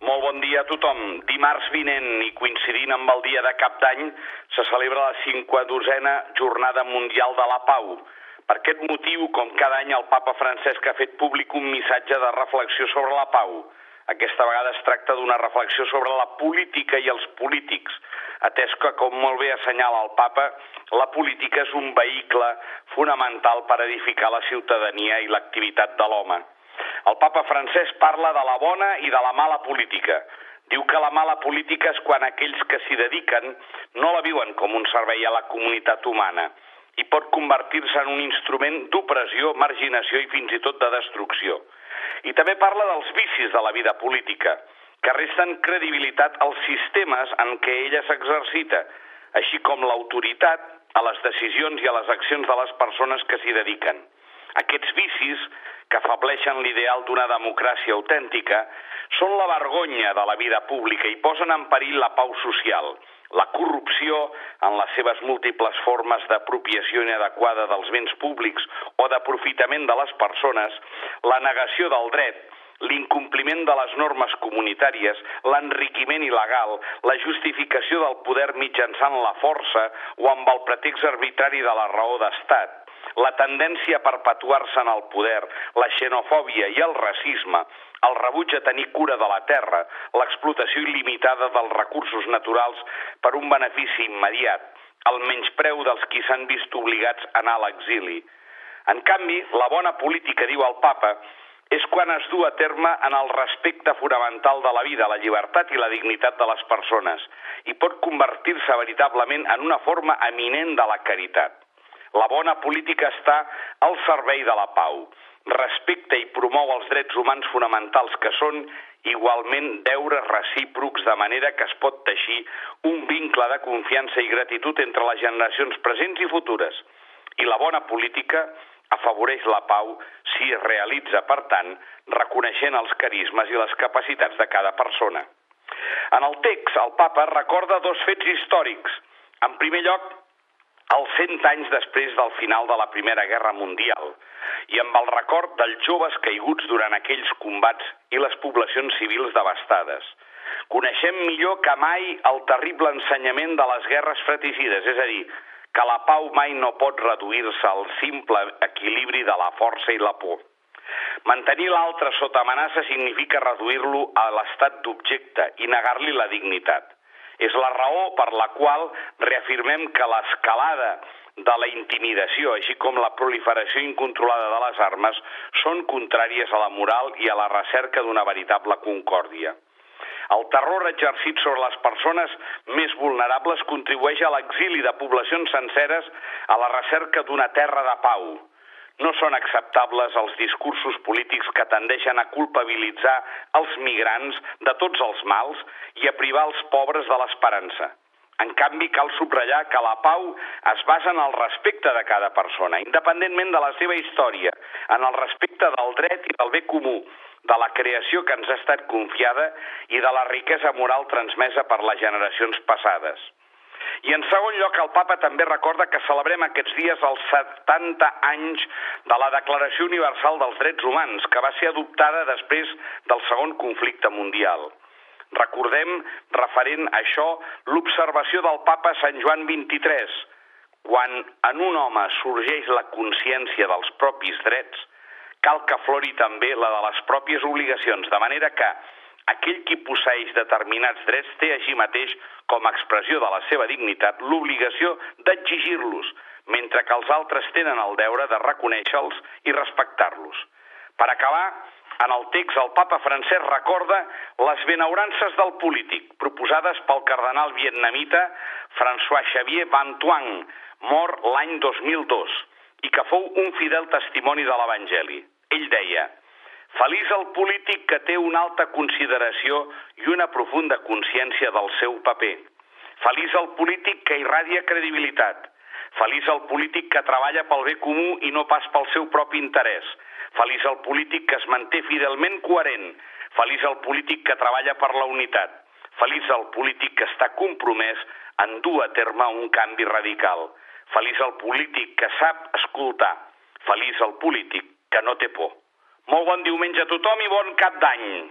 Molt bon dia a tothom. Dimarts vinent i coincidint amb el dia de cap d'any se celebra la 52a Jornada Mundial de la Pau. Per aquest motiu, com cada any, el papa Francesc ha fet públic un missatge de reflexió sobre la pau. Aquesta vegada es tracta d'una reflexió sobre la política i els polítics, atès que, com molt bé assenyala el papa, la política és un vehicle fonamental per edificar la ciutadania i l'activitat de l'home. El papa francès parla de la bona i de la mala política. Diu que la mala política és quan aquells que s'hi dediquen no la viuen com un servei a la comunitat humana i pot convertir-se en un instrument d'opressió, marginació i fins i tot de destrucció. I també parla dels vicis de la vida política, que resten credibilitat als sistemes en què ella s'exercita, així com l'autoritat a les decisions i a les accions de les persones que s'hi dediquen. Aquests vicis que afableixen l'ideal d'una democràcia autèntica són la vergonya de la vida pública i posen en perill la pau social, la corrupció en les seves múltiples formes d'apropiació inadequada dels béns públics o d'aprofitament de les persones, la negació del dret, l'incompliment de les normes comunitàries, l'enriquiment il·legal, la justificació del poder mitjançant la força o amb el pretext arbitrari de la raó d'estat, la tendència a perpetuar-se en el poder, la xenofòbia i el racisme, el rebuig a tenir cura de la terra, l'explotació il·limitada dels recursos naturals per un benefici immediat, el menyspreu dels qui s'han vist obligats a anar a l'exili. En canvi, la bona política, diu el papa, és quan es du a terme en el respecte fonamental de la vida, la llibertat i la dignitat de les persones, i pot convertir-se veritablement en una forma eminent de la caritat. La bona política està al servei de la pau, respecta i promou els drets humans fonamentals que són igualment deures recíprocs de manera que es pot teixir un vincle de confiança i gratitud entre les generacions presents i futures. I la bona política afavoreix la pau si es realitza, per tant, reconeixent els carismes i les capacitats de cada persona. En el text, el papa recorda dos fets històrics. En primer lloc, els 100 anys després del final de la Primera Guerra Mundial i amb el record dels joves caiguts durant aquells combats i les poblacions civils devastades. Coneixem millor que mai el terrible ensenyament de les guerres fratricides, és a dir, que la pau mai no pot reduir-se al simple equilibri de la força i la por. Mantenir l'altre sota amenaça significa reduir-lo a l'estat d'objecte i negar-li la dignitat. És la raó per la qual reafirmem que l'escalada de la intimidació, així com la proliferació incontrolada de les armes, són contràries a la moral i a la recerca d'una veritable concòrdia. El terror exercit sobre les persones més vulnerables contribueix a l'exili de poblacions senceres a la recerca d'una terra de pau, no són acceptables els discursos polítics que tendeixen a culpabilitzar els migrants de tots els mals i a privar els pobres de l'esperança. En canvi, cal subratllar que la pau es basa en el respecte de cada persona, independentment de la seva història, en el respecte del dret i del bé comú, de la creació que ens ha estat confiada i de la riquesa moral transmesa per les generacions passades. I en segon lloc, el papa també recorda que celebrem aquests dies els 70 anys de la Declaració Universal dels Drets Humans, que va ser adoptada després del segon conflicte mundial. Recordem, referent a això, l'observació del papa Sant Joan XXIII. Quan en un home sorgeix la consciència dels propis drets, cal que flori també la de les pròpies obligacions, de manera que aquell qui posseix determinats drets té així mateix, com a expressió de la seva dignitat, l'obligació d'exigir-los, mentre que els altres tenen el deure de reconèixer-los i respectar-los. Per acabar, en el text el papa francès recorda les benaurances del polític proposades pel cardenal vietnamita François Xavier Van Tuan, mort l'any 2002, i que fou un fidel testimoni de l'Evangeli. Ell deia, Feliç el polític que té una alta consideració i una profunda consciència del seu paper. Feliç el polític que irradia credibilitat. Feliç el polític que treballa pel bé comú i no pas pel seu propi interès. Feliç el polític que es manté fidelment coherent. Feliç el polític que treballa per la unitat. Feliç el polític que està compromès en dur a terme un canvi radical. Feliç el polític que sap escoltar. Feliç el polític que no té por. Molt bon diumenge a tothom i bon cap d'any.